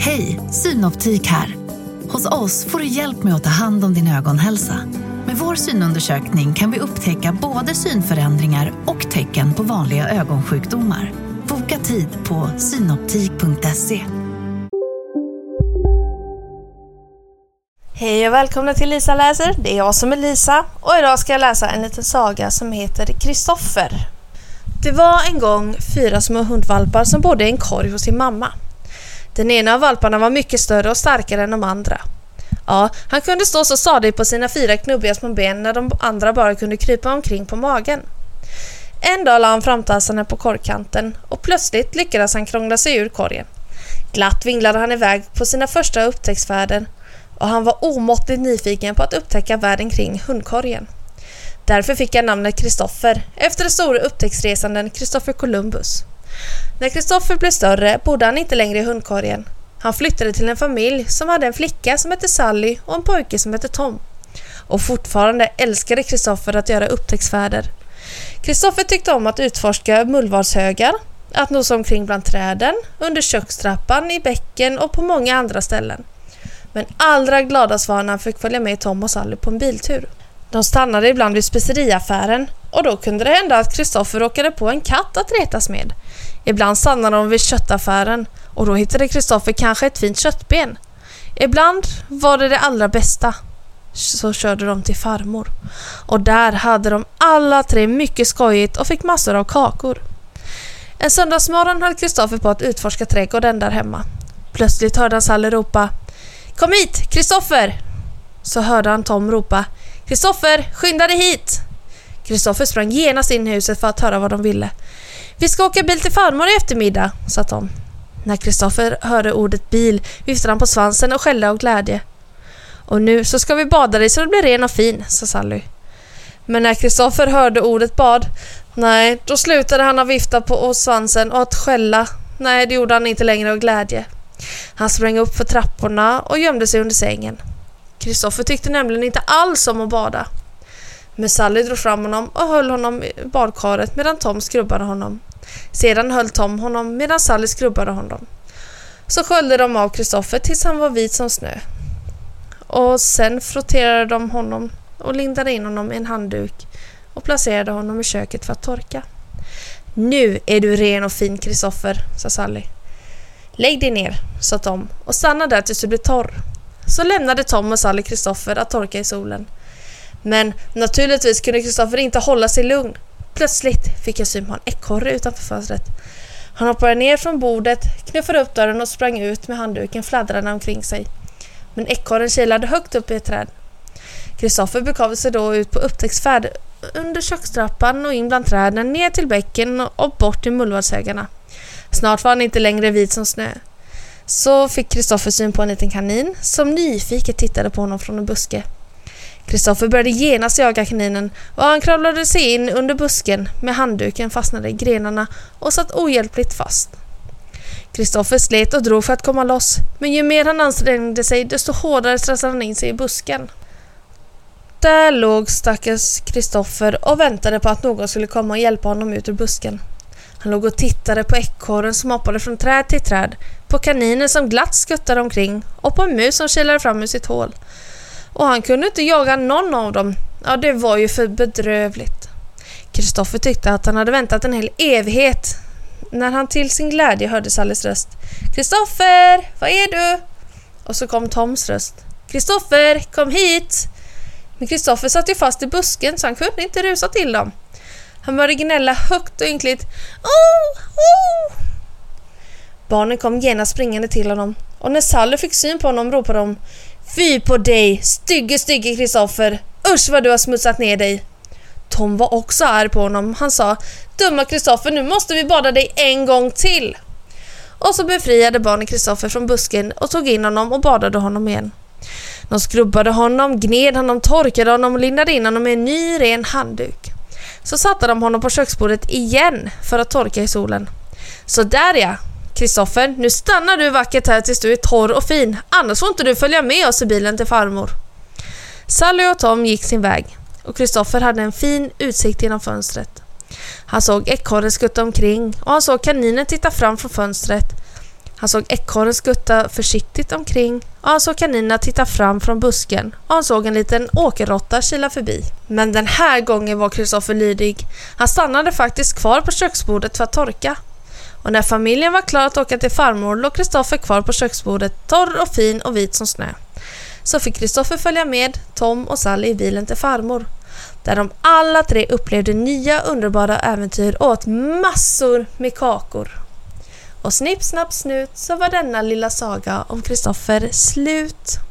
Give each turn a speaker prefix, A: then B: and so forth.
A: Hej, Synoptik här. Hos oss får du hjälp med att ta hand om din ögonhälsa. Med vår synundersökning kan vi upptäcka både synförändringar och tecken på vanliga ögonsjukdomar. Boka tid på synoptik.se.
B: Hej och välkomna till Lisa läser. Det är jag som är Lisa och idag ska jag läsa en liten saga som heter Kristoffer. Det var en gång fyra små hundvalpar som bodde i en korg hos sin mamma. Den ena av valparna var mycket större och starkare än de andra. Ja, han kunde stå så stadigt på sina fyra knubbiga små ben när de andra bara kunde krypa omkring på magen. En dag la han framtassarna på korgkanten och plötsligt lyckades han krångla sig ur korgen. Glatt vinglade han iväg på sina första upptäcktsfärder och han var omåttligt nyfiken på att upptäcka världen kring hundkorgen. Därför fick han namnet Kristoffer efter den store upptäcktsresanden Kristoffer Columbus. När Kristoffer blev större bodde han inte längre i hundkorgen. Han flyttade till en familj som hade en flicka som hette Sally och en pojke som hette Tom. Och fortfarande älskade Kristoffer att göra upptäcktsfärder. Kristoffer tyckte om att utforska mullvadshögar, att nosa omkring bland träden, under kökstrappan, i bäcken och på många andra ställen. Men allra gladast var när han fick följa med Tom och Sally på en biltur. De stannade ibland vid speceriaffären och då kunde det hända att Kristoffer råkade på en katt att retas med. Ibland stannade de vid köttaffären och då hittade Kristoffer kanske ett fint köttben. Ibland var det det allra bästa. Så körde de till farmor. Och där hade de alla tre mycket skojigt och fick massor av kakor. En söndagsmorgon höll Kristoffer på att utforska trädgården där hemma. Plötsligt hörde han Salle ropa Kom hit, Kristoffer! Så hörde han Tom ropa Kristoffer, skynda dig hit! Kristoffer sprang genast in i huset för att höra vad de ville. Vi ska åka bil till farmor i eftermiddag, sa Tom. När Kristoffer hörde ordet bil viftade han på svansen och skällde av glädje. Och nu så ska vi bada dig så du blir ren och fin, sa Sally. Men när Kristoffer hörde ordet bad, nej, då slutade han att vifta på svansen och att skälla. Nej, det gjorde han inte längre av glädje. Han sprang upp för trapporna och gömde sig under sängen. Kristoffer tyckte nämligen inte alls om att bada. Men Sally drog fram honom och höll honom i badkaret medan Tom skrubbade honom. Sedan höll Tom honom medan Sally skrubbade honom. Så sköljde de av Kristoffer tills han var vit som snö. Och sen frotterade de honom och lindade in honom i en handduk och placerade honom i köket för att torka. Nu är du ren och fin Kristoffer, sa Sally. Lägg dig ner, sa Tom och stanna där tills du blir torr. Så lämnade Tom och Sally Kristoffer att torka i solen. Men naturligtvis kunde Kristoffer inte hålla sig lugn. Plötsligt fick jag syn på en ekorre utanför fönstret. Han hoppade ner från bordet, knuffade upp dörren och sprang ut med handduken fladdrande omkring sig. Men ekorren kilade högt upp i ett träd. Kristoffer begav sig då ut på upptäcktsfärd under kökstrappan och in bland träden, ner till bäcken och bort till mullvadshögarna. Snart var han inte längre vit som snö. Så fick Kristoffer syn på en liten kanin som nyfiket tittade på honom från en buske. Kristoffer började genast jaga kaninen och han kravlade sig in under busken med handduken fastnade i grenarna och satt ohjälpligt fast. Kristoffer slet och drog för att komma loss, men ju mer han ansträngde sig desto hårdare stressade han in sig i busken. Där låg stackars Kristoffer och väntade på att någon skulle komma och hjälpa honom ut ur busken. Han låg och tittade på ekorren som hoppade från träd till träd, på kaninen som glatt skuttade omkring och på en mus som kilade fram ur sitt hål. Och han kunde inte jaga någon av dem. Ja, det var ju för bedrövligt. Kristoffer tyckte att han hade väntat en hel evighet när han till sin glädje hörde Sallys röst. Kristoffer, var är du? Och så kom Toms röst. Kristoffer, kom hit! Men Kristoffer satt ju fast i busken så han kunde inte rusa till dem. Han började gnälla högt och ynkligt. Oh, oh. Barnen kom genast springande till honom och när Sally fick syn på honom ropade de Fy på dig, stygge stygge Kristoffer! Usch vad du har smutsat ner dig! Tom var också arg på honom. Han sa Dumma Kristoffer, nu måste vi bada dig en gång till! Och så befriade barnen Kristoffer från busken och tog in honom och badade honom igen. De skrubbade honom, gned honom, torkade honom och lindade in honom med en ny ren handduk. Så satte de honom på köksbordet igen för att torka i solen. Så där ja, Kristoffer, nu stannar du vackert här tills du är torr och fin, annars får inte du följa med oss i bilen till farmor. Sally och Tom gick sin väg och Kristoffer hade en fin utsikt genom fönstret. Han såg ekorren skutta omkring och han såg kaninen titta fram från fönstret. Han såg ekorren skutta försiktigt omkring och han såg kaninerna titta fram från busken och han såg en liten åkerråtta kila förbi. Men den här gången var Kristoffer lydig. Han stannade faktiskt kvar på köksbordet för att torka. Och när familjen var klar att åka till farmor låg Kristoffer kvar på köksbordet torr och fin och vit som snö. Så fick Kristoffer följa med Tom och Sally i bilen till farmor. Där de alla tre upplevde nya underbara äventyr och åt massor med kakor. Och snipp, snapp, snut så var denna lilla saga om Kristoffer slut.